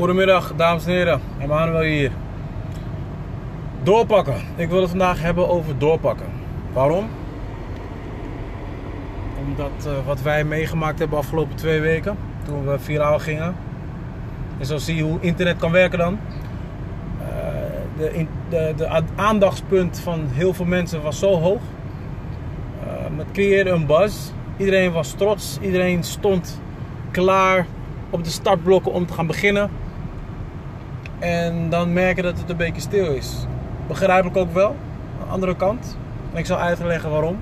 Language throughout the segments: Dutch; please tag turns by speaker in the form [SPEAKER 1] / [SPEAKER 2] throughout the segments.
[SPEAKER 1] Goedemiddag, dames en heren. Emmanuel hier. Doorpakken. Ik wil het vandaag hebben over doorpakken. Waarom? Omdat uh, wat wij meegemaakt hebben afgelopen twee weken, toen we viraal gingen. En zo zie je hoe internet kan werken dan. Uh, de, de, de, aandachtspunt van heel veel mensen was zo hoog. Uh, het creëerde een buzz. Iedereen was trots. Iedereen stond klaar op de startblokken om te gaan beginnen. En dan merken dat het een beetje stil is. Begrijpelijk ook wel. Aan de andere kant. En ik zal uitleggen waarom.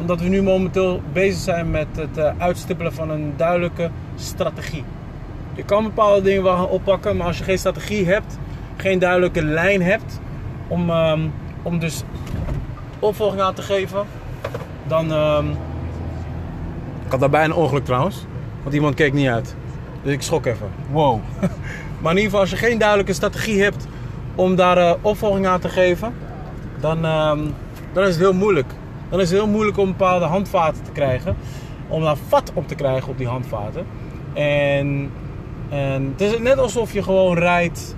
[SPEAKER 1] Omdat we nu momenteel bezig zijn met het eh, uitstippelen van een duidelijke strategie. Je kan bepaalde dingen wel gaan oppakken, maar als je geen strategie hebt, geen duidelijke lijn hebt om, um, om dus opvolging aan te geven, dan. Um, ik had daarbij een ongeluk trouwens, want iemand keek niet uit. Dus ik schrok even. Wow. maar in ieder geval, als je geen duidelijke strategie hebt om daar uh, opvolging aan te geven, dan, um, dan is het heel moeilijk. Dan is het heel moeilijk om bepaalde handvaten te krijgen. Om daar vat op te krijgen op die handvaten. En, en het is net alsof je gewoon rijdt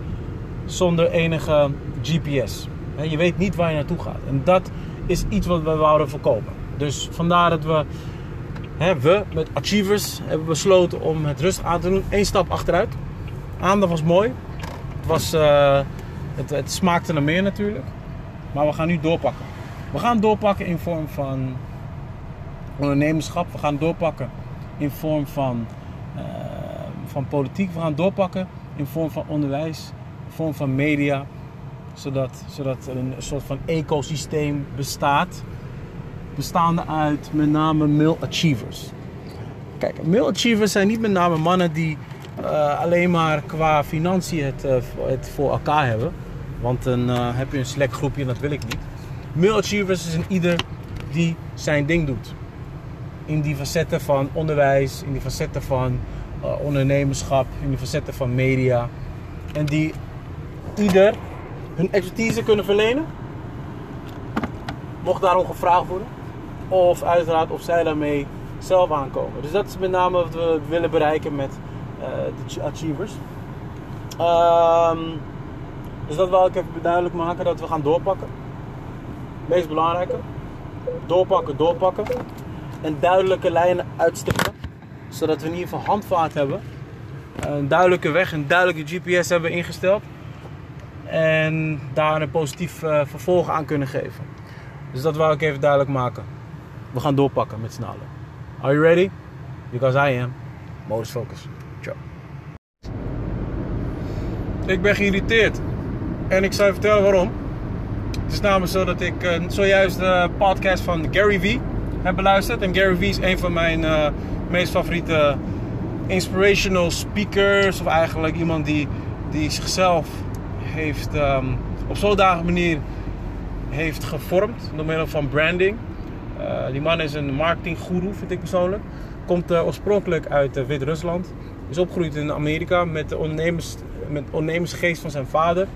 [SPEAKER 1] zonder enige GPS. Je weet niet waar je naartoe gaat. En dat is iets wat we wouden voorkomen. Dus vandaar dat we we met Achievers hebben besloten om het rustig aan te doen. Eén stap achteruit. Aandacht was mooi. Het, was, uh, het, het smaakte naar meer natuurlijk. Maar we gaan nu doorpakken. We gaan doorpakken in vorm van ondernemerschap. We gaan doorpakken in vorm van, uh, van politiek. We gaan doorpakken in vorm van onderwijs. In vorm van media. Zodat, zodat er een soort van ecosysteem bestaat bestaande uit met name male achievers. Kijk, male achievers zijn niet met name mannen die uh, alleen maar qua financiën het, uh, het, voor elkaar hebben. Want dan uh, heb je een select groepje en dat wil ik niet. Male is een ieder die zijn ding doet. In die facetten van onderwijs, in die facetten van ondernemerschap, in die facetten van media. En die ieder hun expertise kunnen verlenen. Mocht daarom gevraagd worden. Of uiteraard of zij daarmee zelf aankomen. Dus dat is met name wat we willen bereiken met de achievers. Um, dus dat wil ik even duidelijk maken dat we gaan doorpakken. Meest belangrijke. Doorpakken, doorpakken. En duidelijke lijnen uitstippelen. Zodat we in ieder geval handvaart hebben. Een duidelijke weg, een duidelijke GPS hebben ingesteld. En daar een positief uh, vervolg aan kunnen geven. Dus dat wil ik even duidelijk maken. We gaan doorpakken met allen. Are you ready? Because I am. Modus focus. Ciao. Ik ben geïrriteerd. En ik zal je vertellen waarom. Het is namelijk zo dat ik uh, zojuist de podcast van Gary Vee heb beluisterd. En Gary Vee is een van mijn uh, meest favoriete inspirational speakers. Of eigenlijk iemand die, die zichzelf heeft um, op zo'n manier heeft gevormd. Door middel van branding. Uh, die man is een marketinggoeroe, vind ik persoonlijk. Komt oorspronkelijk uit Wit-Rusland. Is opgegroeid in Amerika met de ondernemers, met ondernemersgeest van zijn vader.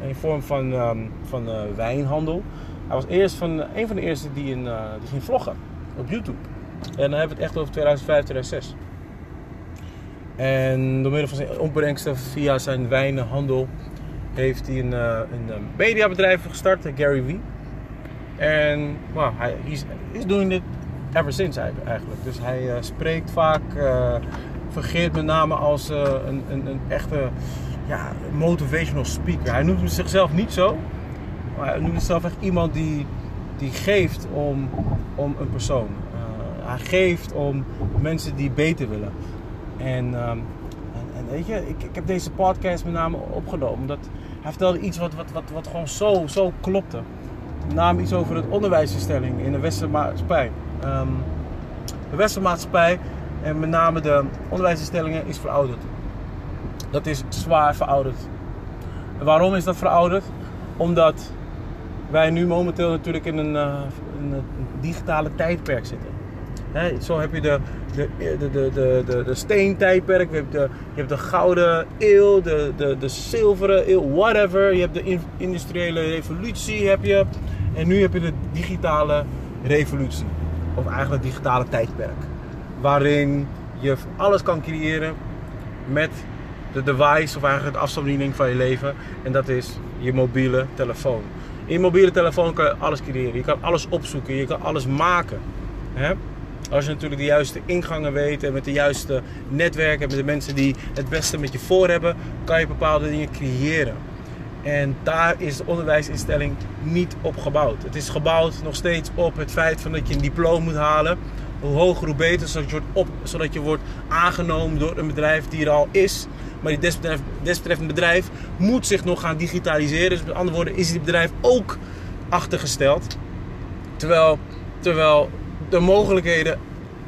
[SPEAKER 1] In vorm van, um, van wijnhandel. Hij was eerst van, een van de eerste die, in, die ging vloggen op YouTube. En dan hebben we het echt over 2005, 2006. En door middel van zijn opbrengsten via zijn wijnhandel heeft hij een, een mediabedrijf gestart, Gary Vee. En well, hij is doing it ever since eigenlijk. Dus hij uh, spreekt vaak, uh, vergeet met name als uh, een, een, een, echte ja, motivational speaker. Hij noemt zichzelf niet zo, maar hij noemt zichzelf echt iemand die, die geeft om, om een persoon. hij geeft om mensen die beter willen. En, um, en, en, weet je, ik, ik heb deze podcast met name opgenomen omdat hij vertelde iets wat, wat, wat, wat gewoon zo, zo klopte naam iets over het onderwijsinstelling in de Westermaatschappij. Um, de Westermaatschappij en met name de onderwijsinstellingen is verouderd. Dat is zwaar verouderd. En waarom is dat verouderd? Omdat wij nu momenteel natuurlijk in een, uh, een digitale tijdperk zitten. Zo heb je de, de, de, de, de, de, steentijdperk, je hebt de, je hebt de gouden eeuw, de, de, de zilveren eeuw, whatever. Je hebt de industriële revolutie, heb je. En nu heb je de digitale revolutie. Of eigenlijk digitale tijdperk. Waarin je alles kan creëren met de device of eigenlijk de afstandsbediening van je leven. En dat is je mobiele telefoon. In je mobiele telefoon kan je alles creëren. Je kan alles opzoeken. Je kan alles maken. Als je natuurlijk de juiste ingangen weet en met de juiste netwerken, met de mensen die het beste met je voor hebben, kan je bepaalde dingen creëren. En daar is de onderwijsinstelling niet op gebouwd. Het is gebouwd nog steeds op het feit van dat je een diploma moet halen. Hoe hoger, hoe beter, zodat je wordt, op, zodat je wordt aangenomen door een bedrijf die er al is. Maar die desbetreffende bedrijf moet zich nog gaan digitaliseren. Dus met andere woorden is dit bedrijf ook achtergesteld. Terwijl, terwijl de mogelijkheden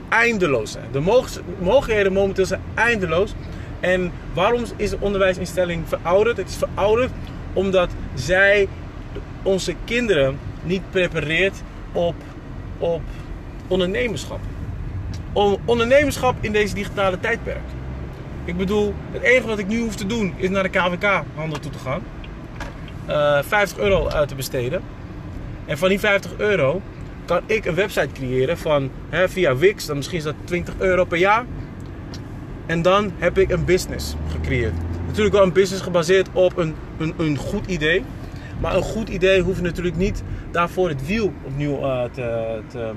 [SPEAKER 1] eindeloos zijn. De mogelijkheden momenteel zijn eindeloos. En waarom is de onderwijsinstelling verouderd? Het is verouderd omdat zij onze kinderen niet prepareert op, op ondernemerschap. ondernemerschap in deze digitale tijdperk. Ik bedoel, het enige wat ik nu hoef te doen is naar de KVK-handel toe te gaan. Uh, eh, 50 euro uit te besteden. En van die 50 euro kan ik een website creëren van hè, via Wix. Dan misschien is dat 20 euro per jaar. En dan heb ik een business gecreëerd. Natuurlijk wel een business gebaseerd op een, een, een goed idee. Maar een goed idee hoef je natuurlijk niet daarvoor het wiel opnieuw te, te,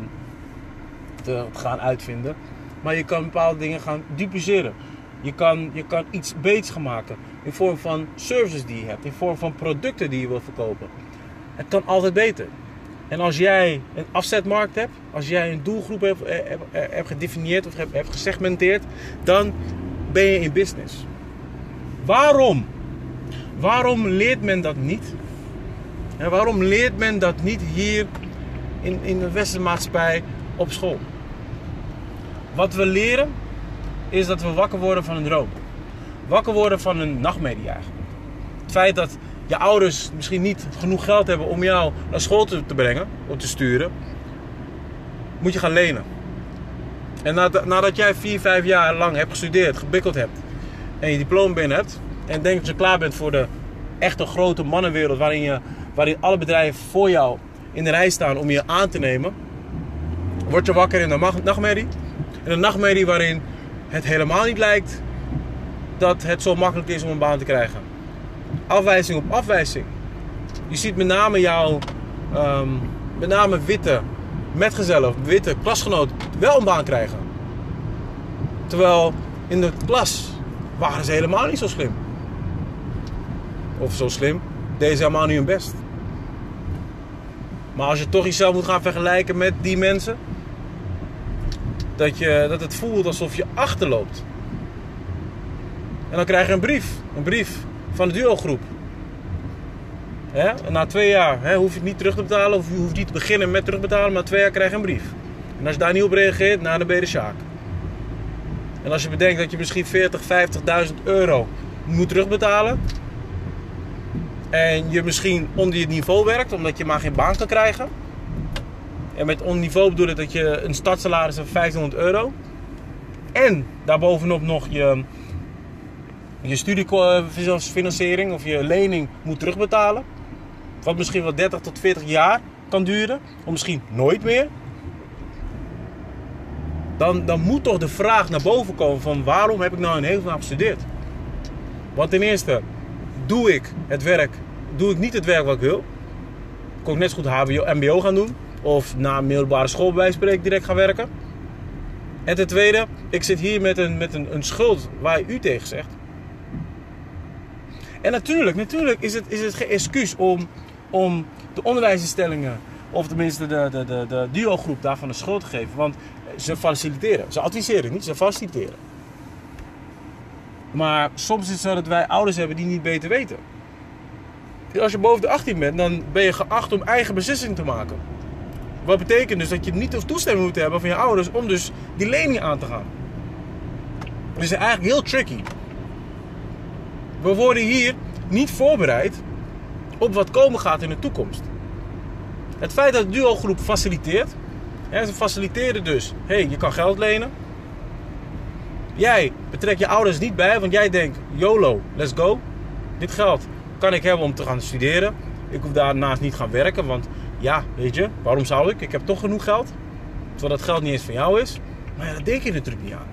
[SPEAKER 1] te, gaan uitvinden. Maar je kan bepaalde dingen gaan dupliceren. Je kan, je kan iets beets gaan maken. In vorm van services die je hebt. In vorm van producten die je wilt verkopen. Het kan altijd beter. En als jij een afzetmarkt hebt, als jij een doelgroep hebt, eh, eh, gedefinieerd of hebt, gesegmenteerd, dan ben je in business. Waarom? Waarom leert men dat niet? En waarom leert men dat niet hier in, in de westerse maatschappij op school? Wat we leren is dat we wakker worden van een droom. Wakker worden van een nachtmerrie eigenlijk. Het feit dat je ouders misschien niet genoeg geld hebben om jou naar school te, brengen, of te sturen, moet je gaan lenen. En nadat, nadat jij 4, 5 jaar lang hebt gestudeerd, gebikkeld hebt en je diploma binnen hebt en denkt dat je klaar bent voor de echte grote mannenwereld waarin, je, waarin alle bedrijven voor jou in de rij staan om je aan te nemen, word je wakker in de nachtmerrie. In een nachtmerrie waarin het helemaal niet lijkt dat het zo makkelijk is om een baan te krijgen afwijzing op afwijzing. Je ziet met name jouw, um, met name witte metgezellen witte klasgenoten wel een baan krijgen. Terwijl in de klas waren ze helemaal niet zo slim. Of zo slim, deden ze helemaal niet hun best. Maar als je toch jezelf moet gaan vergelijken met die mensen, dat, je, dat het voelt alsof je achterloopt. En dan krijg je een brief. Een brief van de duo-groep. na twee jaar hoef je het niet terug te betalen, of je hoeft niet te beginnen met terugbetalen, maar twee jaar krijg je een brief. En als je daar niet op reageert, nou, dan ben je de Sjaak. En als je bedenkt dat je misschien 40, 50.000 euro moet terugbetalen. En je misschien onder je niveau werkt, omdat je maar geen baan kan krijgen. En met on niveau bedoel ik dat je een startsalaris van 500 euro. En daarbovenop nog je je studiefinanciering of je lening moet terugbetalen. Wat misschien wel 30 tot 40 jaar kan duren, of misschien nooit meer. Dan, dan moet toch de vraag naar boven komen van waarom heb ik nou in heel gestudeerd? Want ten eerste, doe ik het werk, doe ik niet het werk wat ik wil. Ik kon net zo goed HBO, MBO gaan doen. Of na middelbare school direct gaan werken. En ten tweede, ik zit hier met een, met een, een schuld waar u tegen zegt. En natuurlijk, natuurlijk is het, is het geen excuus om, om de onderwijsinstellingen, of tenminste de, de, de, de duo-groep daarvan de schuld te geven. Want ze faciliteren. Ze adviseren niet, ze faciliteren. Maar soms is het zo dat wij ouders hebben die niet beter weten. Als je boven de 18 bent, dan ben je geacht om eigen beslissingen te maken. Wat betekent dus dat je niet toestemming moet hebben van je ouders om dus die lening aan te gaan. Dus is eigenlijk heel tricky. We worden hier niet voorbereid op wat komen gaat in de toekomst. Het feit dat de duo-groep faciliteert, ze faciliteren dus, hé, hey, je kan geld lenen. Jij betrekt je ouders niet bij, want jij denkt, YOLO, let's go. Dit geld kan ik hebben om te gaan studeren. Ik hoef daarnaast niet gaan werken, want ja, weet je, waarom zou ik? Ik heb toch genoeg geld. Terwijl dat geld niet eens van jou is. Maar ja, dat denk je natuurlijk niet aan.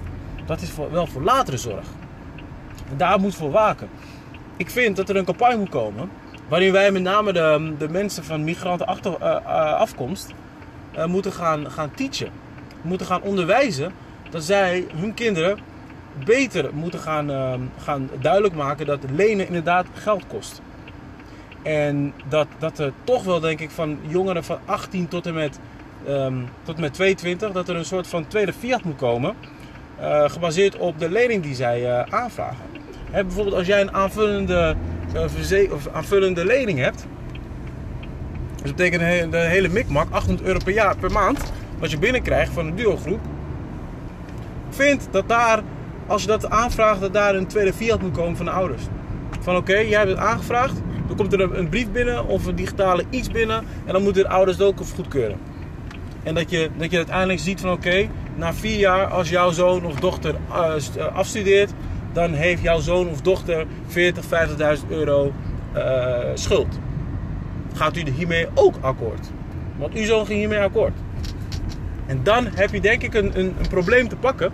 [SPEAKER 1] Dat is voor, wel voor latere zorg. Daar moet voor waken. Ik vind dat er een campagne moet komen waarin wij met name de, de mensen van migranten achter, uh, afkomst uh, moeten gaan, gaan teachen. Moeten gaan onderwijzen dat zij hun kinderen beter moeten gaan, gaan duidelijk maken dat lenen inderdaad geld kost. En dat, dat er toch wel, denk ik, van jongeren van 18 tot en met, um, tot en met 22, dat er een soort van tweede fiat moet komen. Uh, gebaseerd op de lening die zij uh, aanvragen. Bijvoorbeeld als jij een aanvullende, uh, of aanvullende lening hebt. Dus dat betekent de hele mikmak, 800 euro per, jaar, per maand, wat je binnenkrijgt van een duo-groep. Vindt dat daar, als je dat aanvraagt, dat daar een tweede fiat moet komen van de ouders. Van oké, jij hebt het aangevraagd, dan komt er een brief binnen of een digitale iets binnen en dan moeten de ouders het ook goedkeuren. En dat je, dat je uiteindelijk ziet van oké, na vier jaar als jouw zoon of dochter uh, afstudeert, dan heeft jouw zoon of dochter 40, 50.000 euro uh, schuld. Gaat u hiermee ook akkoord? Want uw zoon ging hiermee akkoord. En dan heb je denk ik een, een, een probleem te pakken.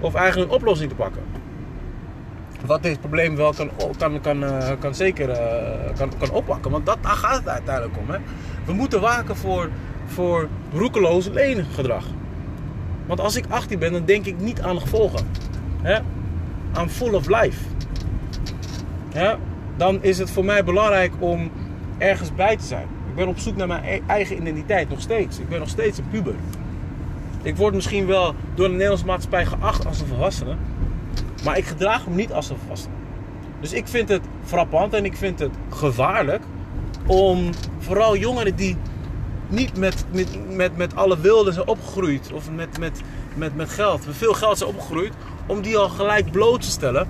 [SPEAKER 1] Of eigenlijk een oplossing te pakken wat dit probleem wel kan, kan, kan, uh, kan zeker uh, kan, kan oppakken. Want dat, daar gaat het uiteindelijk om. Hè. We moeten waken voor, voor roekeloos lenengedrag. Want als ik 18 ben, dan denk ik niet aan gevolgen. Hè. I'm full of life. Ja, dan is het voor mij belangrijk om ergens bij te zijn. Ik ben op zoek naar mijn e-, eigen identiteit, nog steeds. Ik ben nog steeds een puber. Ik word misschien wel door de Nederlandse maatschappij geacht als een volwassene. Maar ik gedraag hem niet als een volwassene. Dus ik vind het frappant en ik vind het gevaarlijk om vooral jongeren die niet met, met, met, met alle wilden zijn opgegroeid of met, met, met, met geld, met veel geld zijn opgegroeid, om die al gelijk bloot te stellen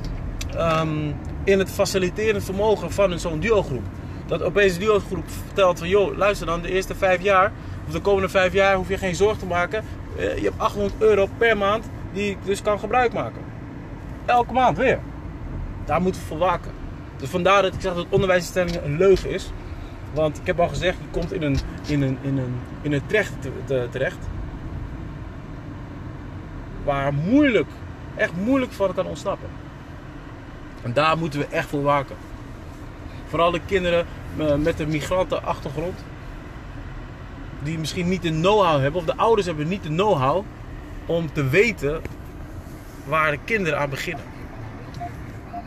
[SPEAKER 1] um, in het faciliterende vermogen van zo'n duo-groep. Dat opeens een duo-groep vertelt van, joh, luister dan, de eerste vijf jaar, of de komende vijf jaar hoef je geen zorg te maken. Uh, je hebt 800 euro per maand die ik dus kan gebruik maken. Elke maand weer. Daar moeten we voor waken. Dus vandaar dat ik zeg dat onderwijsinstellingen een leugen is. Want ik heb al gezegd, je komt in een, in een, in een, in een terecht, terecht. Waar moeilijk, echt moeilijk van kan ontsnappen. En daar moeten we echt voor waken. Vooral de kinderen met een migrantenachtergrond. Die misschien niet de know-how hebben, of de ouders hebben niet de know-how om te weten waar de kinderen aan beginnen.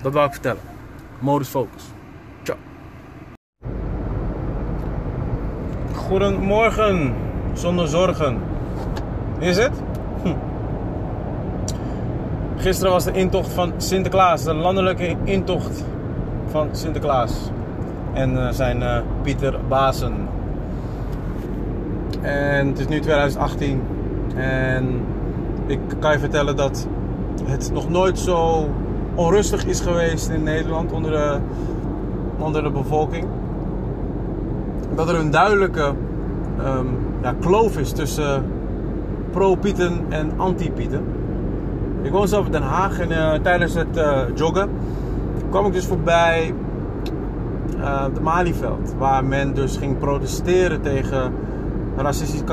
[SPEAKER 1] Dat wou ik vertellen. Modus focus. Ciao. Goedemorgen, zonder zorgen. Is het? Hm. Gisteren was de intocht van Sinterklaas, de landelijke intocht van Sinterklaas. En uh, zijn uh, Pieter Bazen. En het is nu 2018. En ik kan je vertellen dat het nog nooit zo onrustig is geweest in Nederland onder de, onder de bevolking. Dat er een duidelijke ja, kloof is tussen pro-Pieten en anti-Pieten. Ik woon zelf in Den Haag en uh, tijdens het uh, joggen kwam ik dus voorbij uh, de Malieveld. Waar men dus ging protesteren tegen racistische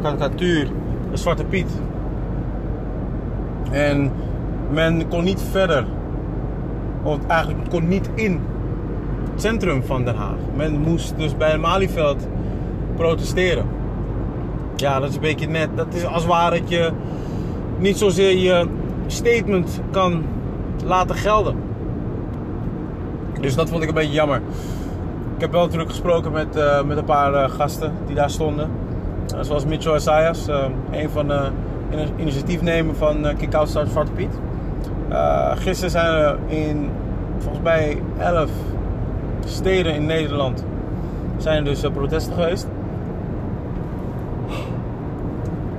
[SPEAKER 1] karikatuur, de Zwarte Piet. En men kon niet verder. Of eigenlijk kon niet in het centrum van Den Haag. Men moest dus bij het Malieveld protesteren. Ja, dat is een beetje net. Dat is als ware dat je niet zozeer je statement kan laten gelden. Dus dat vond ik een beetje jammer. Ik heb wel natuurlijk gesproken met, uh, met een paar uh, gasten die daar stonden. Uh, zoals Mitchell Isaias, een van de initiatiefnemer van Kick Out Start Zwarte Piet. Uh, gisteren zijn we in volgens mij 11 steden in Nederland zijn er dus uh, protesten geweest.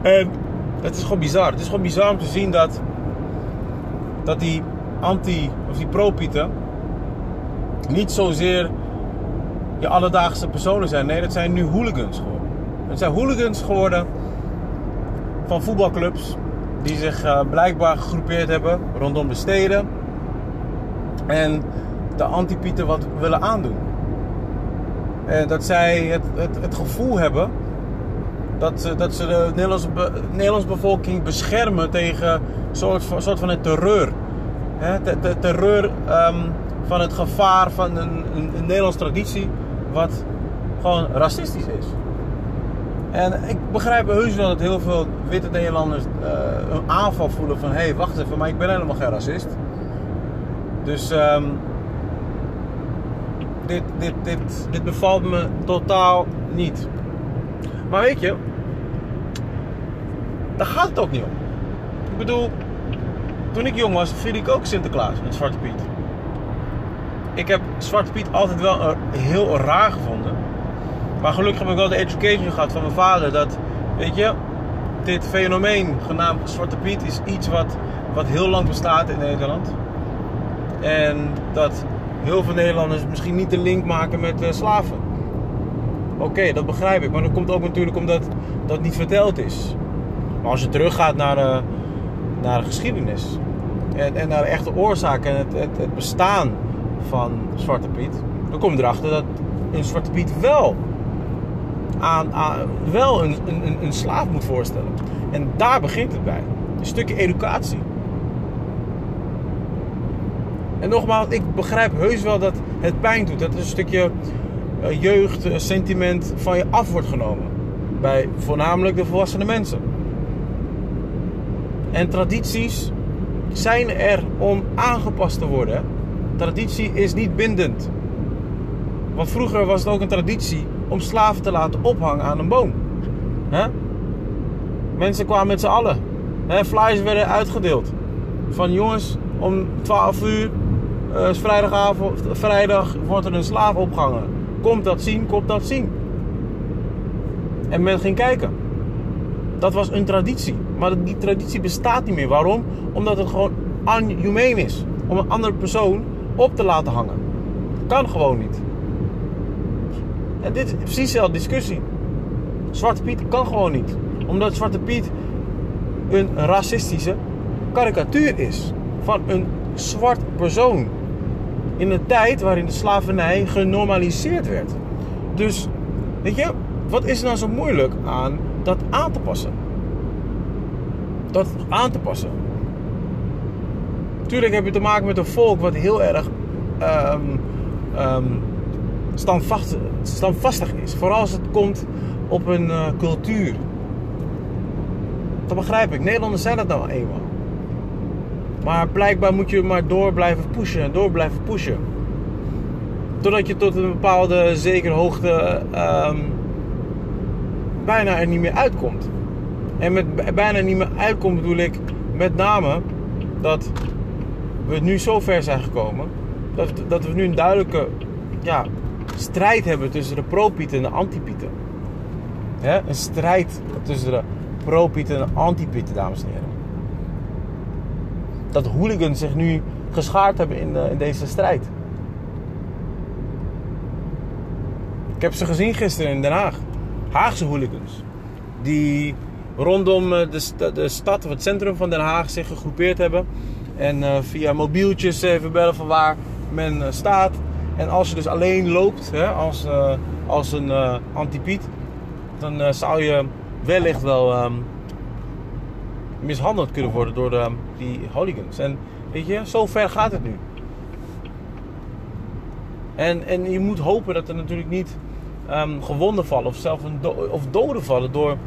[SPEAKER 1] En het is gewoon bizar. Het is gewoon bizar om te zien dat, dat die anti- of die pro-pieten niet zozeer je alledaagse personen zijn. Nee, dat zijn nu hooligans geworden. Het zijn hooligans geworden van voetbalclubs die zich uh, blijkbaar gegroepeerd hebben rondom de steden en de antipieten wat willen aandoen. En dat zij het, het, het gevoel hebben dat, ze, dat ze de Nederlandse, Nederlandse bevolking beschermen tegen een soort, soort van terreur. hè, de, de terreur ehm, van het gevaar van een, een, een Nederlandse traditie wat gewoon racistisch is. En ik begrijp heus dat heel veel witte Nederlanders uh, een aanval voelen van... hé, hey, wacht even, maar ik ben helemaal geen racist. Dus um, dit, dit, dit, dit bevalt me totaal niet. Maar weet je, daar gaat het ook niet om. Ik bedoel, toen ik jong was, vierde ik ook Sinterklaas met Zwarte Piet. Ik heb Zwarte Piet altijd wel heel raar gevonden. Maar gelukkig heb ik wel de education gehad van mijn vader. Dat, weet je, dit fenomeen genaamd Zwarte Piet is iets wat, wat heel lang bestaat in Nederland. En dat heel veel Nederlanders misschien niet de link maken met uh, slaven. Oké, dat begrijp ik. Maar dat komt ook natuurlijk omdat dat niet verteld is. Maar als je teruggaat naar de, naar de geschiedenis en, en naar de echte oorzaak en het, het, het bestaan van Zwarte Piet, dan kom je erachter dat in Zwarte Piet wel, aan, wel een, een, een slaaf moet voorstellen. En daar begint het bij. Een stukje educatie. En nogmaals, ik begrijp heus wel dat het pijn doet. Dat een stukje eh, jeugd, eh, sentiment van je af wordt genomen. Bij voornamelijk de volwassene mensen. En tradities zijn er om aangepast te worden. Traditie is niet bindend. Want vroeger was het ook een traditie om slaven te laten ophangen aan een boom. Mensen kwamen met z'n allen. He, flyers werden uitgedeeld. Van jongens, om 12 uur, uh, vrijdagavond, vrijdag wordt er een slaaf opgehangen. Komt dat zien, komt dat zien. En men ging kijken. Dat was een traditie. Maar die traditie bestaat niet meer. Waarom? Omdat het gewoon unhumane is. Om een andere persoon op te laten hangen. Kan gewoon niet. En dit is precies dezelfde discussie. Zwarte Piet kan gewoon niet. Omdat Zwarte Piet een racistische karikatuur is. Van een zwart persoon. In een tijd waarin de slavernij genormaliseerd werd. Dus, weet je, wat is er nou zo moeilijk aan dat aan te passen? Dat aan te passen. Tuurlijk heb je te maken met een volk wat heel erg um, standvastig, is. Vooral als het komt op een uh, cultuur. Dat begrijp ik. Nederlanders zijn dat nou eenmaal. Maar blijkbaar moet je maar door blijven pushen en door blijven pushen. Totdat je tot een bepaalde zekere hoogte um, bijna er niet meer uitkomt. En met bijna niet meer uitkomt bedoel ik met name dat we nu zo ver zijn gekomen. Dat, dat we nu een duidelijke ja, strijd hebben tussen de pro-pieten en de anti-pieten. Een strijd tussen de pro-pieten en de anti-pieten, dames en heren. Dat hooligans zich nu geschaard hebben in, in deze strijd. Ik heb ze gezien gisteren in Den Haag. Haagse hooligans. Die rondom eh, de, de stad of het centrum van Den Haag zich gegroepeerd hebben. En uh, via mobieltjes even bellen van waar men staat. En als je dus alleen loopt hè, als, uh, als een antipiet, dan zou je wellicht wel um, mishandeld kunnen worden door de, die hooligans. En weet je, zo ver gaat het nu. En, en je moet hopen dat er natuurlijk niet um, gewonden vallen of zelfs een of doden vallen door,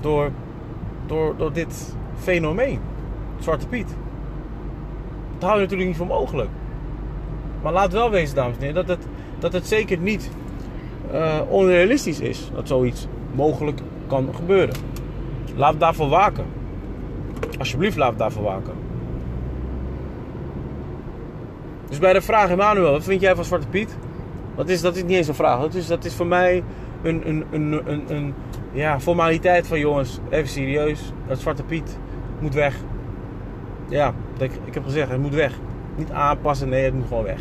[SPEAKER 1] door, door, door dit fenomeen. Zwarte Piet. Dat hou je natuurlijk niet voor mogelijk. Maar laat wel wezen, dames en heren, dat het, dat het zeker niet uh, onrealistisch is dat zoiets mogelijk kan gebeuren. Laat daarvoor waken. Alsjeblieft, laat daarvoor waken. Dus bij de vraag, Emmanuel, wat vind jij van Zwarte Piet? Dat is, dat is niet eens een vraag. Dat is, dat is voor mij een, een, een, een, een ja, formaliteit van jongens, even serieus. Dat Zwarte Piet moet weg. Ja, ik, ik heb gezegd, het moet weg. Niet aanpassen, nee, het moet gewoon weg.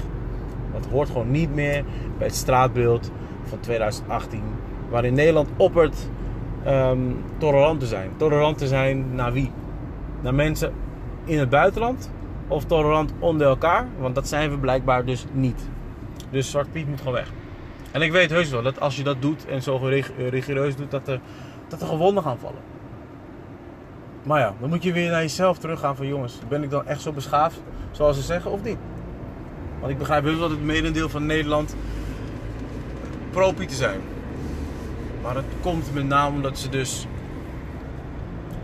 [SPEAKER 1] Dat hoort gewoon niet meer bij het straatbeeld van 2018. Waarin Nederland oppert um, tolerant te zijn. Tolerant te zijn naar wie? Naar mensen in het buitenland of tolerant onder elkaar? Want dat zijn we blijkbaar dus niet. Dus Zwart Piet moet gewoon weg. En ik weet heus wel dat als je dat doet en zo rigoureus doet, dat er, dat er gewonden gaan vallen. Maar ja, dan moet je weer naar jezelf teruggaan van jongens, ben ik dan echt zo beschaafd zoals ze zeggen of niet? Want ik begrijp wel dat het medendeel van Nederland pro te zijn. Maar het komt met name omdat ze dus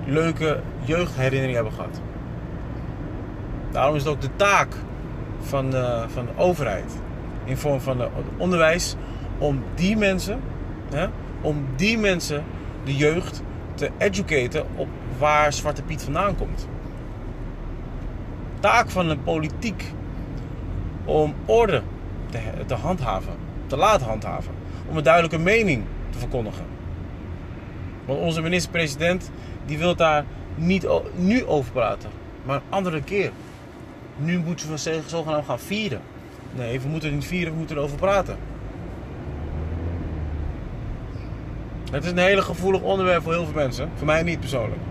[SPEAKER 1] leuke jeugdherinneringen hebben gehad. Daarom is het ook de taak van de, van de overheid in vorm van het onderwijs om die mensen, hè, om die mensen, de jeugd, te educaten op waar Zwarte Piet vandaan komt. Taak van de politiek om orde te, te handhaven, te laten handhaven, om een duidelijke mening te verkondigen. Want onze minister-president die wil daar niet nu over praten, maar een andere keer. Nu moeten we zogenaamd gaan vieren. Nee, we moeten niet vieren, we moeten erover praten. Het is een hele gevoelig onderwerp voor heel veel mensen. Voor mij niet persoonlijk.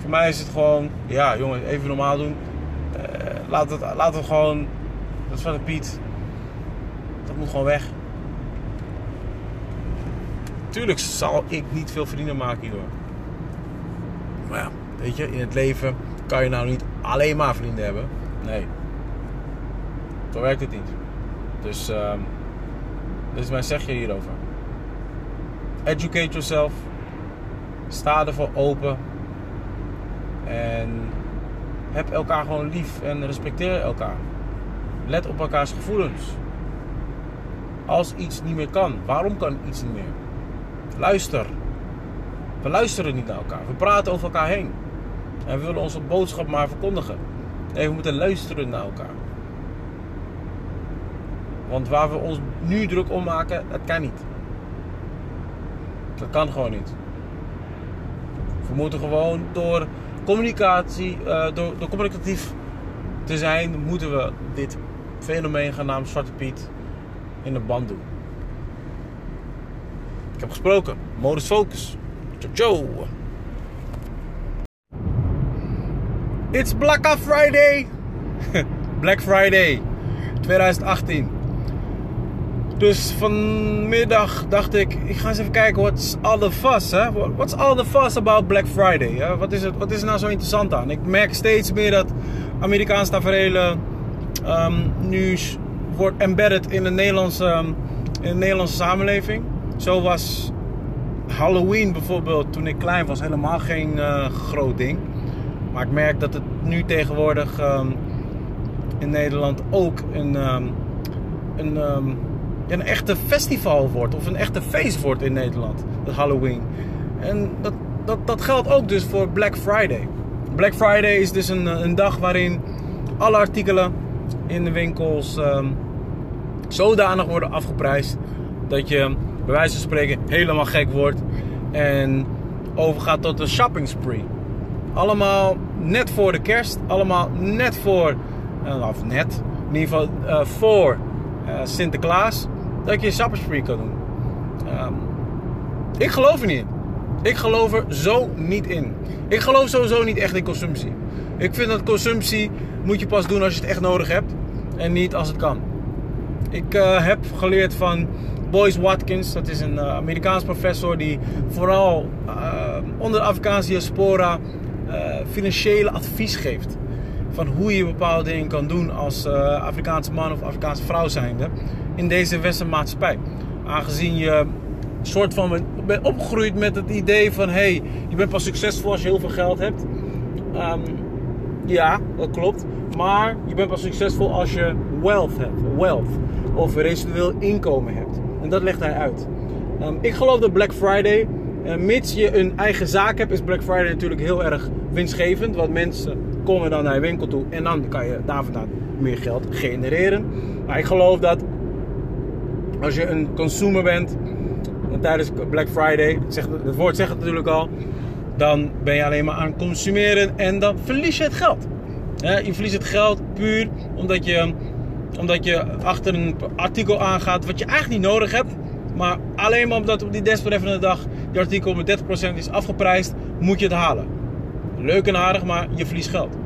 [SPEAKER 1] Voor mij is het gewoon, ja jongen, even normaal doen. Uh, laat, het, laat het gewoon, dat is van de Piet. Dat moet gewoon weg. Tuurlijk zal ik niet veel vrienden maken hierdoor. Maar ja, weet je, in het leven kan je nou niet alleen maar vrienden hebben. Nee. Zo werkt het niet. Dus, uh, dit is mijn zegje hierover. Educate yourself. Sta ervoor open. En heb elkaar gewoon lief en respecteer elkaar. Let op elkaars gevoelens. Als iets niet meer kan, waarom kan iets niet meer? Luister. We luisteren niet naar elkaar. We praten over elkaar heen. En we willen onze boodschap maar verkondigen. Nee, we moeten luisteren naar elkaar. Want waar we ons nu druk om maken, dat kan niet. Dat kan gewoon niet. We moeten gewoon door communicatie, door, door communicatief te zijn, moeten we dit fenomeen genaamd Zwarte Piet in de band doen. Ik heb gesproken. Modus Focus. Ciao, It's Black Friday. Black Friday 2018. Dus vanmiddag dacht ik, ik ga eens even kijken, what's all the fuss, hè? What's all the fuss about Black Friday? Hè? Wat, is het, wat is er nou zo interessant aan? Ik merk steeds meer dat Amerikaanse tafereelen um, nu wordt embedded in de Nederlandse, um, in de Nederlandse samenleving. Zo was Halloween bijvoorbeeld, toen ik klein was, helemaal geen uh, groot ding. Maar ik merk dat het nu tegenwoordig um, in Nederland ook een, een een echte festival wordt of een echte feest wordt in Nederland, het Halloween. En dat, dat, dat geldt ook dus voor Black Friday. Black Friday is dus een, een dag waarin alle artikelen in de winkels um, zodanig worden afgeprijsd dat je bij wijze van spreken helemaal gek wordt en overgaat tot een shopping spree. Allemaal net voor de kerst, allemaal net voor, uh, of net, in ieder geval uh, voor uh, Sinterklaas dat je een sapperspree kan doen. Um, ik geloof er niet in. Ik geloof er zo niet in. Ik geloof sowieso niet echt in consumptie. Ik vind dat consumptie moet je pas doen als je het echt nodig hebt. En niet als het kan. Ik uh, heb geleerd van Boyce Watkins. Dat is een uh, Amerikaans professor die vooral uh, onder de Afrikaanse diaspora financiële advies geeft. Van hoe je bepaalde dingen kan doen als Afrikaanse man of Afrikaanse vrouw zijnde in deze westerse maatschappij. Aangezien je soort van bent opgegroeid met het idee van... hey, je bent pas succesvol als je heel veel geld hebt. Um, ja, dat klopt. Maar je bent pas succesvol als je wealth hebt. Wealth. Of residueel inkomen hebt. En dat legt hij uit. Um, ik geloof dat Black Friday... Uh, mits je een eigen zaak hebt, is Black Friday natuurlijk heel erg winstgevend. Want mensen komen dan naar je winkel toe en dan kan je daar vandaan meer geld genereren. Maar ik geloof dat als je een consumer bent tijdens Black Friday, het woord zegt het natuurlijk al, dan ben je alleen maar aan het consumeren en dan verlies je het geld. Je verliest het geld puur omdat je, omdat je achter een artikel aangaat wat je eigenlijk niet nodig hebt. Maar alleen maar omdat op die desbetreffende dag die artikel met 30% is afgeprijsd, moet je het halen. Leuk en aardig, maar je verliest geld.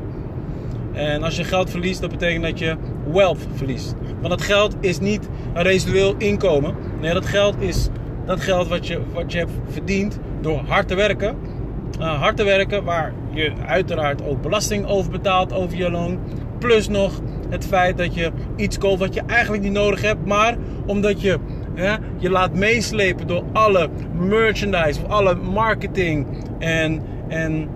[SPEAKER 1] En als je geld verliest, dat betekent dat je wealth verliest. Want dat geld is niet een residueel inkomen. Nee, dat geld is dat geld wat je, wat je hebt verdiend door hard te werken. Uh, hard te werken, waar je uiteraard ook belasting over betaalt over je loon. Plus nog het feit dat je iets koopt wat je eigenlijk niet nodig hebt, maar omdat je je laat meeslepen door alle merchandise of alle marketing en, en,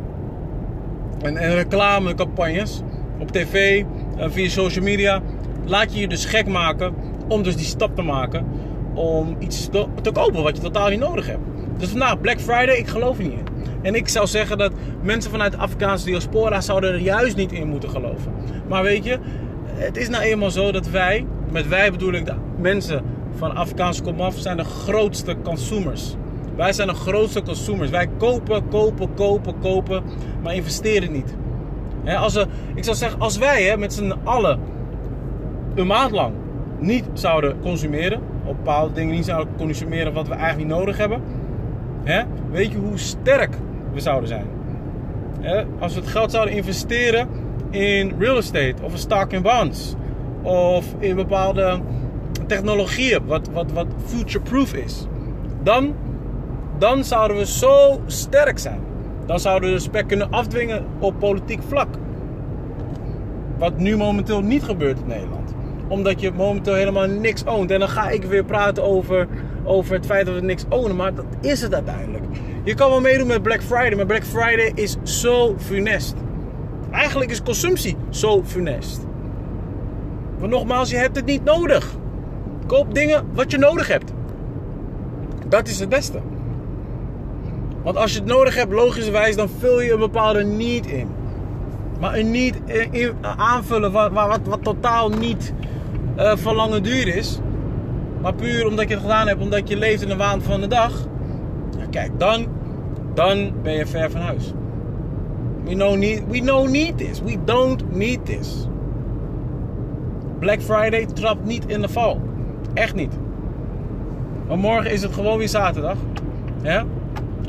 [SPEAKER 1] en, en reclamecampagnes op tv, uh, via social media, laat je je dus gek maken om dus die stap te maken om iets te, te kopen wat je totaal niet nodig hebt. Dus vandaag Black Friday, ik geloof er niet in. En ik zou zeggen dat mensen vanuit de Afrikaanse diaspora zouden er juist niet in moeten geloven. Maar weet je, het is nou eenmaal zo dat wij, met wij bedoel ik de mensen van Afrikaanse komaf, zijn de grootste consumers. Wij zijn de grootste consumers. Wij kopen, kopen, kopen, kopen, maar investeren niet. als we, ik zou zeggen, als wij met z'n allen een maand lang niet zouden consumeren, op bepaalde dingen niet zouden consumeren wat we eigenlijk niet nodig hebben, weet je hoe sterk we zouden zijn? als we het geld zouden investeren in real estate of een stock in bonds of in bepaalde technologieën wat, wat, wat future-proof is, dan, dan zouden we zo sterk zijn. Dan zouden we de spek kunnen afdwingen op politiek vlak. Wat nu momenteel niet gebeurt in Nederland. Omdat je momenteel helemaal niks oont. En dan ga ik weer praten over, over het feit dat we niks ownen. Maar dat is het uiteindelijk. Je kan wel meedoen met Black Friday. Maar Black Friday is zo funest. Eigenlijk is consumptie zo funest. Maar nogmaals, je hebt het niet nodig. Koop dingen wat je nodig hebt. Dat is het beste. Want als je het nodig hebt, logischerwijs, dan vul je een bepaalde need in. Maar een need aanvullen wat, wat, wat totaal niet uh, van lange duur is. Maar puur omdat je het gedaan hebt, omdat je leeft in de waan van de dag. Ja, kijk, dan, dan ben je ver van huis. We know, need, we don't need this. We don't need this. Black Friday trapt niet in de val. Echt niet. Maar morgen is het gewoon weer zaterdag.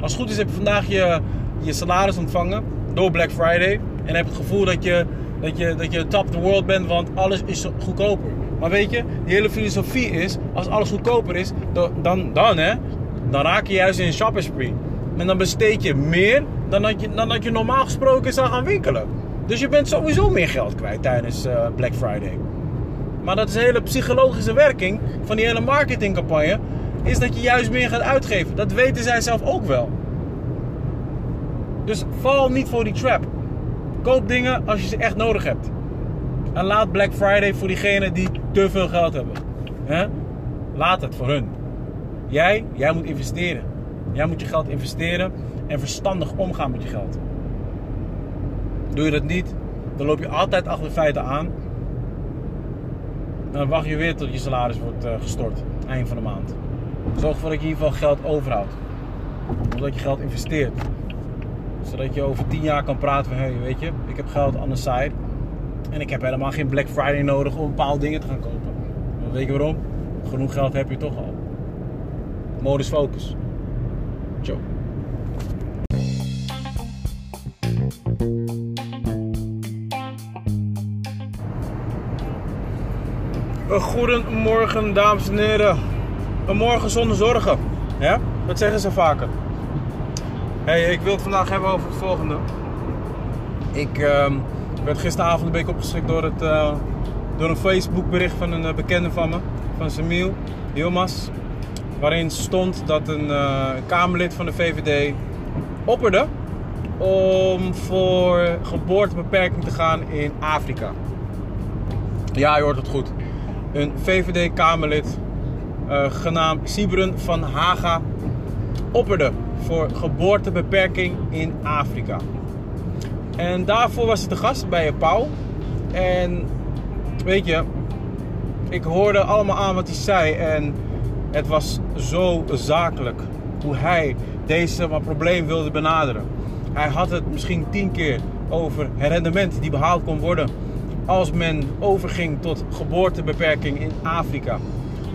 [SPEAKER 1] Als het goed is heb je vandaag je, je salaris ontvangen door Black Friday. En heb het gevoel dat je, dat, je, dat je top the world bent, want alles is goedkoper. Maar weet je, die hele filosofie is, als alles goedkoper is, dan, dan, hè, dan raak je juist in een shopping spree. En dan besteed je meer dan dat je, dan dat je normaal gesproken zou gaan winkelen. Dus je bent sowieso meer geld kwijt tijdens uh, Black Friday. Maar dat is een hele psychologische werking van die hele marketingcampagne. Is dat je juist meer gaat uitgeven. Dat weten zij zelf ook wel. Dus val niet voor die trap. Koop dingen als je ze echt nodig hebt. En laat Black Friday voor diegenen die te veel geld hebben. Laat het voor hun. Jij, jij moet investeren. Jij moet je geld investeren en verstandig omgaan met je geld. Doe je dat niet, dan loop je altijd achter de feiten aan. En dan wacht je weer tot je salaris wordt uh, gestort, eind van de maand. Zorg ervoor dat je in ieder geval geld overhoudt. Omdat je geld investeert. Zodat je over 10 jaar kan praten van, hey, weet je, ik heb geld on the side. En ik heb helemaal geen Black Friday nodig om bepaalde dingen te gaan kopen. Weet je waarom? Genoeg geld heb je toch al. Modus focus. Ciao. Goedemorgen, dames en heren. Een morgen zonder zorgen. Ja? Dat zeggen ze vaker. Hey, ik wil het vandaag hebben over het volgende. Ik uh, werd gisteravond een beetje opgeschrikt door, het, uh, door een Facebook bericht van een uh, bekende van me. Van Semiel Hilmas. Waarin stond dat een uh, Kamerlid van de VVD opperde om voor geboortebeperking te gaan in Afrika. Ja, je hoort het goed een VVD-Kamerlid uh, genaamd Sibren van Haga opperde voor geboortebeperking in Afrika. En daarvoor was het de gast bij Paul. En weet je, ik hoorde allemaal aan wat hij zei en het was zo zakelijk hoe hij deze probleem wilde benaderen. Hij had het misschien tien keer over het rendement die behaald kon worden als men overging tot geboortebeperking in Afrika.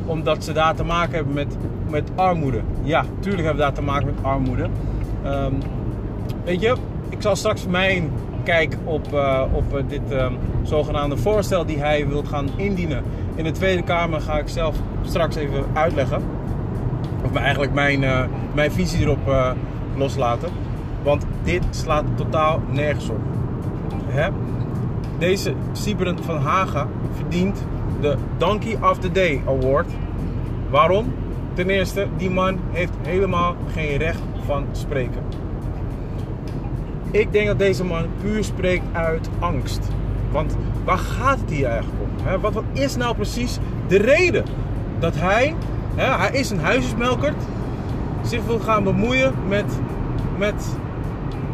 [SPEAKER 1] Omdat ze daar te maken hebben met, met armoede. Ja, tuurlijk hebben we daar te maken met armoede. Ehm, weet je, ik zal straks mijn kijk op, uh, op uh, dit uh, zogenaamde voorstel die hij wil gaan indienen. In de Tweede Kamer ga ik zelf straks even uitleggen. Of eigenlijk mijn, eh, mijn visie erop loslaten. Want dit slaat totaal nergens op. Hè? Deze Sibren van Haga verdient de Donkey of the Day Award. Waarom? Ten eerste, die man heeft helemaal geen recht van spreken. Ik denk dat deze man puur spreekt uit angst. Want waar gaat het hier eigenlijk om? Wat, wat is nou precies de reden dat hij, hij is een huisjesmelker, zich wil gaan bemoeien met, met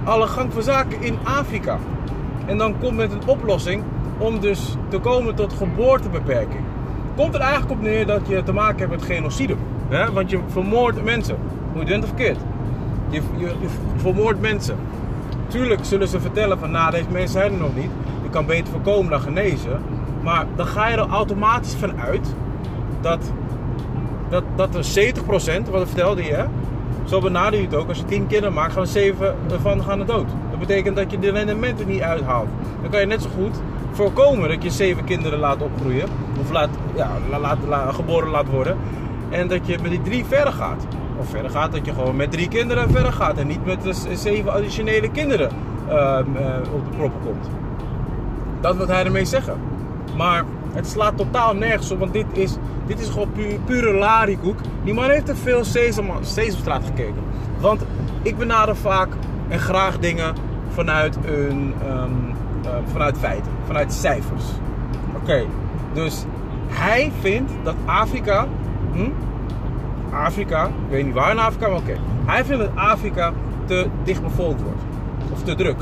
[SPEAKER 1] alle gang van zaken in Afrika? En dan komt met een oplossing om dus te komen tot geboortebeperking. Komt er eigenlijk op neer dat je te maken hebt met genocide. Want je vermoordt mensen. Hoe je of verkeerd. Je, je, je vermoordt mensen. Tuurlijk zullen ze vertellen van nou deze mensen zijn er nog niet. Je kan beter voorkomen dan genezen. Maar dan ga je er automatisch van uit dat, dat, dat er 70%, wat ik vertelde je, zo benader je het ook. Als je 10 kinderen maakt, gaan 7 ervan gaan dood. Dat betekent dat je de rendementen niet uithaalt. Dan kan je net zo goed voorkomen dat je 7 kinderen laat opgroeien. Of laat, ja, laat, laat, geboren laat worden. En dat je met die drie verder gaat. Of verder gaat dat je gewoon met drie kinderen verder gaat. En niet met zeven additionele kinderen uh, uh, op de proppen komt. Dat wil hij ermee zeggen. Maar het slaat totaal nergens op. Want dit is, dit is gewoon pu pure larikoek. Die man heeft te veel Sesam, Sesamstraat gekeken. Want ik benader vaak en graag dingen vanuit, een, um, uh, vanuit feiten. Vanuit cijfers. Oké. Dus hij vindt dat Afrika hm, Afrika, ik weet niet waar in Afrika, maar oké. Hij vindt dat Afrika te dichtbevolkt wordt. Of te druk.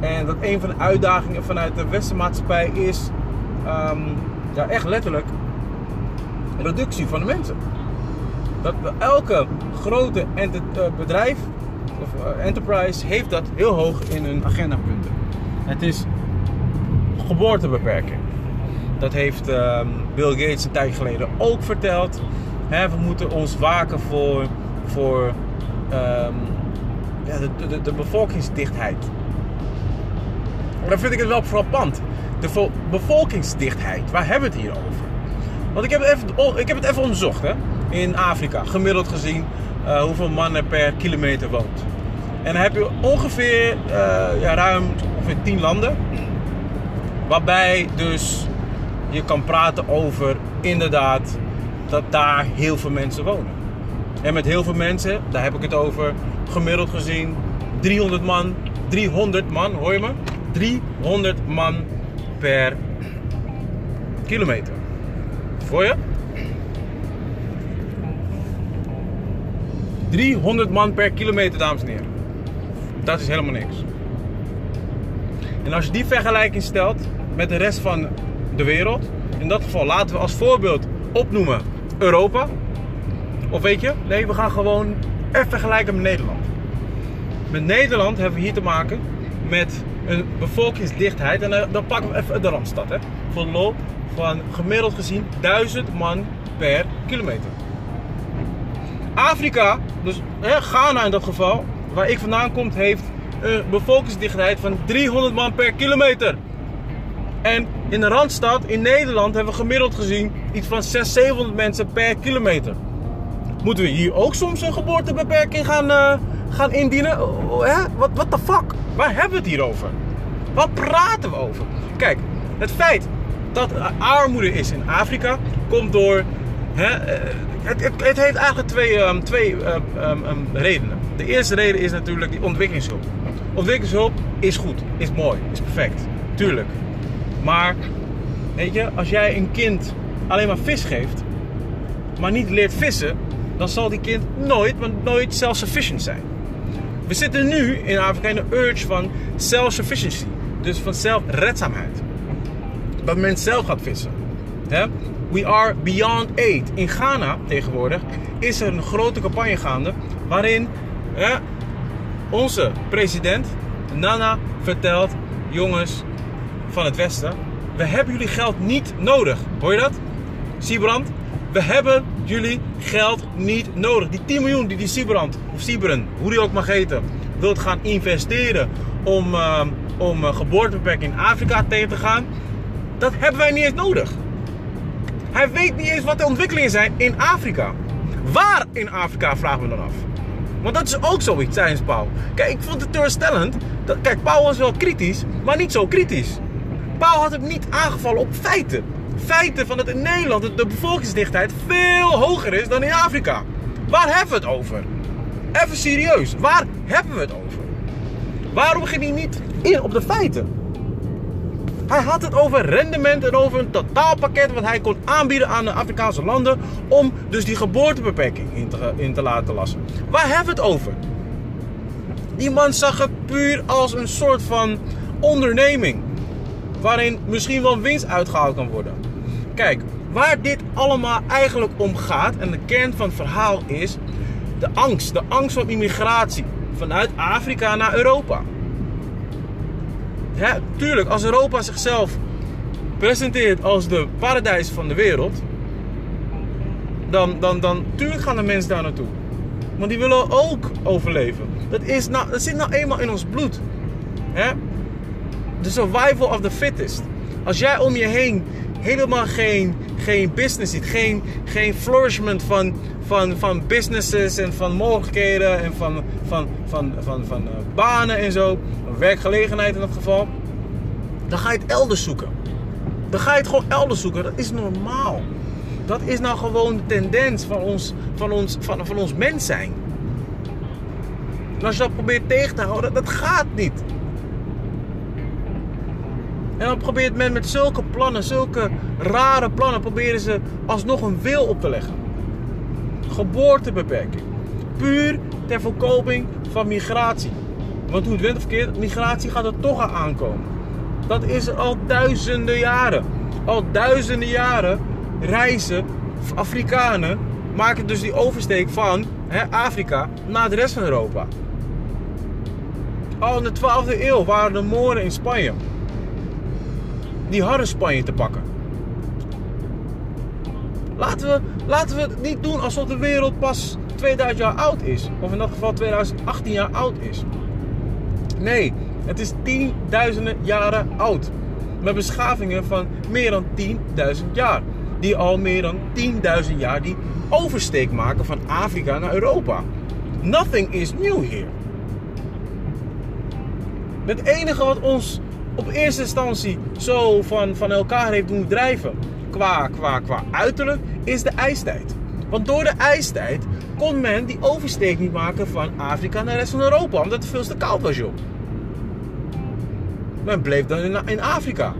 [SPEAKER 1] En dat een van de uitdagingen vanuit de westenmaatschappij is, um, ja echt letterlijk, reductie van de mensen. Dat elke grote eh, bedrijf of eh, enterprise heeft dat heel hoog in hun agendapunten. Het is geboortebeperking. Dat heeft um, Bill Gates een tijd geleden ook verteld we moeten ons waken voor, voor um, ja, de, de, bevolkingsdichtheid. dan vind ik het wel frappant. De bevolkingsdichtheid, waar hebben we het hier over? Want ik heb het even, ik heb het even onderzocht hè? in Afrika, gemiddeld gezien uh, hoeveel mannen per kilometer woont. En dan heb je ongeveer uh, ja, ruim ongeveer 10 landen. Waarbij dus je kan praten over inderdaad dat daar heel veel mensen wonen. En met heel veel mensen, daar heb ik het over gemiddeld gezien 300 man, 300 man, hoor je me? 300 man per kilometer. Voor je? 300 man per kilometer, dames en heren. Dat is helemaal niks. En als je die vergelijking stelt met de rest van de wereld, in dat geval laten we als voorbeeld opnoemen Europa. Of weet je, nee, we gaan gewoon even vergelijken met Nederland. Met Nederland hebben we hier te maken met een bevolkingsdichtheid. En dan pakken we even de Randstad. Hè, loop van gemiddeld gezien 1000 man per kilometer. Afrika, dus hè, Ghana in dat geval, waar ik vandaan kom, heeft een bevolkingsdichtheid van 300 man per kilometer. En in de Randstad, in Nederland, hebben we gemiddeld gezien iets van 600, 700 mensen per kilometer. Moeten we hier ook soms een geboortebeperking gaan, uh, gaan indienen? Hè? Wat the fuck? Waar hebben we het hier over? Wat praten we over? Kijk, het feit dat armoede is in Afrika komt door. Hè, eh, het, het, het, heeft eigenlijk twee, um, twee um, um, redenen. De eerste reden is natuurlijk die ontwikkelingshulp. Ontwikkelingshulp is goed, is mooi, is perfect. Tuurlijk. Maar, weet je, als jij een kind alleen maar vis geeft, maar niet leert vissen, dan zal die kind nooit, maar nooit self-sufficient zijn. We zitten nu in Afrika in de urge van self-sufficiency. Dus van zelfredzaamheid. Dat men zelf gaat vissen. We are beyond aid. In Ghana tegenwoordig is er een grote campagne gaande waarin onze president Nana vertelt: jongens, van het Westen. We hebben jullie geld niet nodig. Hoor je dat? Siebrand, we hebben jullie geld niet nodig. Die 10 miljoen die die Siebrand, of Siebren, hoe die ook mag heten, wilt gaan investeren om, uh, om uh, geboortebeperking in Afrika tegen te gaan, dat hebben wij niet eens nodig. Hij weet niet eens wat de ontwikkelingen zijn in Afrika. Waar in Afrika vragen we dan af? Want dat is ook zoiets tijdens Pauw. Kijk, ik vond het teleurstellend. Dat, kijk, Pauw was wel kritisch, maar niet zo kritisch. Pauw had hem niet aangevallen op feiten. Feiten van dat in Nederland de bevolkingsdichtheid veel hoger is dan in Afrika. Waar hebben we het over? Even serieus, waar hebben we het over? Waarom ging hij niet in op de feiten? Hij had het over rendement en over een totaalpakket wat hij kon aanbieden aan de Afrikaanse landen om dus die geboortebeperking in te, in te laten lassen. Waar hebben we het over? Die man zag het puur als een soort van onderneming waarin misschien wel winst uitgehaald kan worden. Kijk, waar dit allemaal eigenlijk om gaat en de kern van het verhaal is de angst, de angst van immigratie vanuit Afrika naar Europa. Ja, tuurlijk, als Europa zichzelf presenteert als de paradijs van de wereld, dan, dan, dan tuurlijk gaan de mensen daar naartoe. Want die willen ook overleven. Dat, is nou, dat zit nou eenmaal in ons bloed. Hè? The survival of the fittest. Als jij om je heen helemaal geen, geen business ziet, geen, geen flourishment van, van, van businesses en van mogelijkheden en van, van, van, van, van, uh, banen en zo, werkgelegenheid in dat geval, dan ga je het elders zoeken. Dan ga je het gewoon elders zoeken. Dat is normaal. Dat is nou gewoon de tendens van ons, van ons, van, van ons mens zijn. Als je dat probeert tegen te houden, dat gaat niet. En dan probeert men met zulke plannen, zulke rare plannen, proberen ze alsnog een wil op te leggen. Geboortebeperking. Puur ter voorkoming van migratie. Want hoe het went verkeerd, migratie gaat er toch aan aankomen. Dat is al duizenden jaren. Al duizenden jaren reizen Afrikanen, maken dus die oversteek van Afrika naar de rest van Europa. Al in de 12e eeuw waren er moren in Spanje die hadden Spanje te pakken. Laten we, laten we het niet doen alsof de wereld pas 2000 jaar oud is. Of in dat geval 2018 jaar oud is. Nee, het is tienduizenden jaren oud. Met beschavingen van meer dan 10.000 jaar. Die al meer dan 10.000 jaar die oversteek maken van Afrika naar Europa. Nothing is new here. Het enige wat ons op eerste instantie zo van, van elkaar heeft doen drijven qua, qua, qua uiterlijk, is de ijstijd. Want door de ijstijd kon men die oversteek niet maken van Afrika naar de rest van Europa, omdat het veel te koud was, joh. Men bleef dan in, Afrika.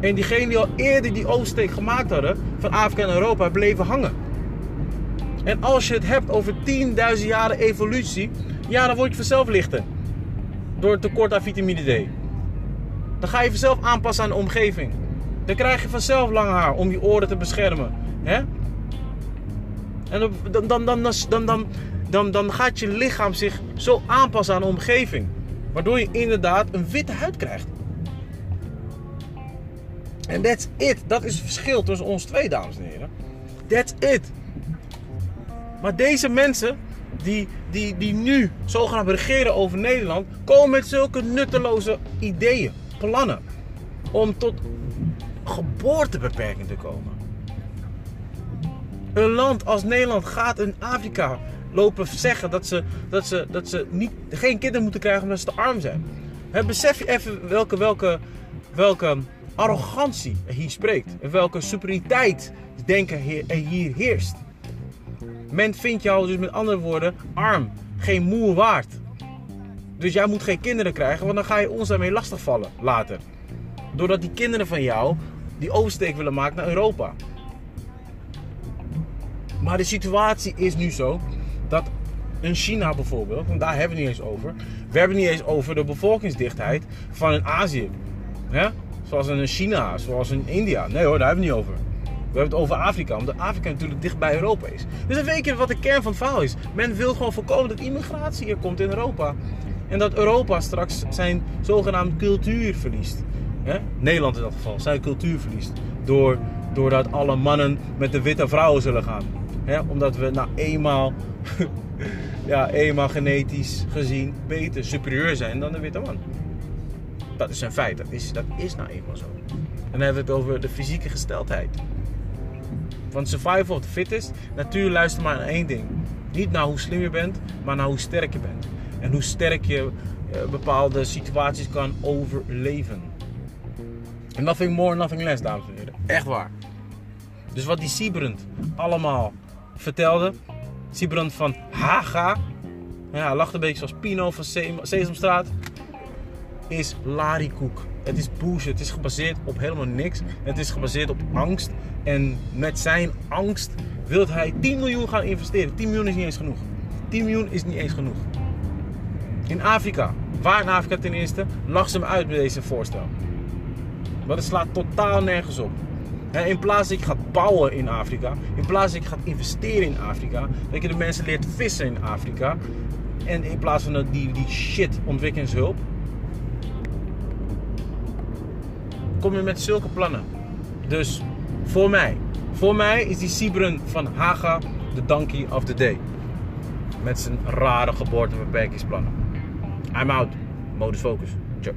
[SPEAKER 1] En diegenen die al eerder die oversteek gemaakt hadden van Afrika naar Europa, bleven hangen. En als je het hebt over 10.000 jaren evolutie, ja, dan word je vanzelf lichter. Door tekort aan vitamine D. Dan ga je vanzelf aanpassen aan de omgeving. Dan krijg je vanzelf lang haar om je oren te beschermen. Hè? En dan, dan, dan, dan, dan, dan, dan gaat je lichaam zich zo aanpassen aan de omgeving. Waardoor je inderdaad een witte huid krijgt. En that's it. Dat is het verschil tussen ons twee, dames en heren. That's it. Maar deze mensen die, die, die nu zogenaamd regeren over Nederland, komen met zulke nutteloze ideeën plannen om tot geboortebeperking te komen. Een land als Nederland gaat in Afrika lopen zeggen dat ze, dat ze, dat ze niet, geen kinderen moeten krijgen omdat ze te arm zijn. besef je even welke, welke, welke arrogantie er hier spreekt. En welke superioriteit denken er hier heerst. Men vindt jou dus met andere woorden arm, geen moe waard. Dus jij moet geen kinderen krijgen, want dan ga je ons daarmee lastigvallen later. Doordat die kinderen van jou die oversteek willen maken naar Europa. Maar de situatie is nu zo dat in China bijvoorbeeld, want daar hebben we niet eens over. We hebben niet eens over de bevolkingsdichtheid van een Azië. Zoals in China, zoals in India. Nee hoor, daar hebben we niet over. We hebben het over Afrika, omdat Afrika natuurlijk dicht bij Europa is. Dus dan weet je wat de kern van het verhaal is. Men wil gewoon voorkomen dat immigratie hier komt in Europa. En dat Europa straks zijn zogenaamde cultuur verliest. Nederland in dat geval, zijn cultuur verliest. Door, doordat alle mannen met de witte vrouwen zullen gaan. Omdat we nou eenmaal, ja, eenmaal genetisch gezien beter, superieur zijn dan de witte man. Dat is een feit, dat is, dat is nou eenmaal zo. En dan hebben we het over de fysieke gesteldheid. Van survival of the fittest, natuur luister maar naar één ding. Niet naar hoe slim je bent, maar naar hoe sterk je bent. En hoe sterk je eh, bepaalde situaties kan overleven. En nothing more, nothing less, dames en heren. Echt waar. Dus wat die Siebrand allemaal vertelde. Siebrand van Haga. Ja, lacht een beetje zoals Pino van Sesamstraat. Is larikoek. Het is bullshit. Het is gebaseerd op helemaal niks. Het is gebaseerd op angst. En met zijn angst wil hij 10 miljoen gaan investeren. 10 miljoen is niet eens genoeg. 10 miljoen is niet eens genoeg. In Afrika. Waar in Afrika ten eerste? Lach ze hem uit met deze voorstel. Maar het slaat totaal nergens op. In plaats dat je gaat bouwen in Afrika, in plaats dat je gaat investeren in Afrika, dat je de mensen leert vissen in Afrika, en in plaats van die, die shit ontwikkelingshulp, kom je met zulke plannen. Dus voor mij, voor mij is die Sibren van Haga de donkey of the day. Met zijn rare geboortebeperkingsplannen. I'm out. Modus focus. Ciao.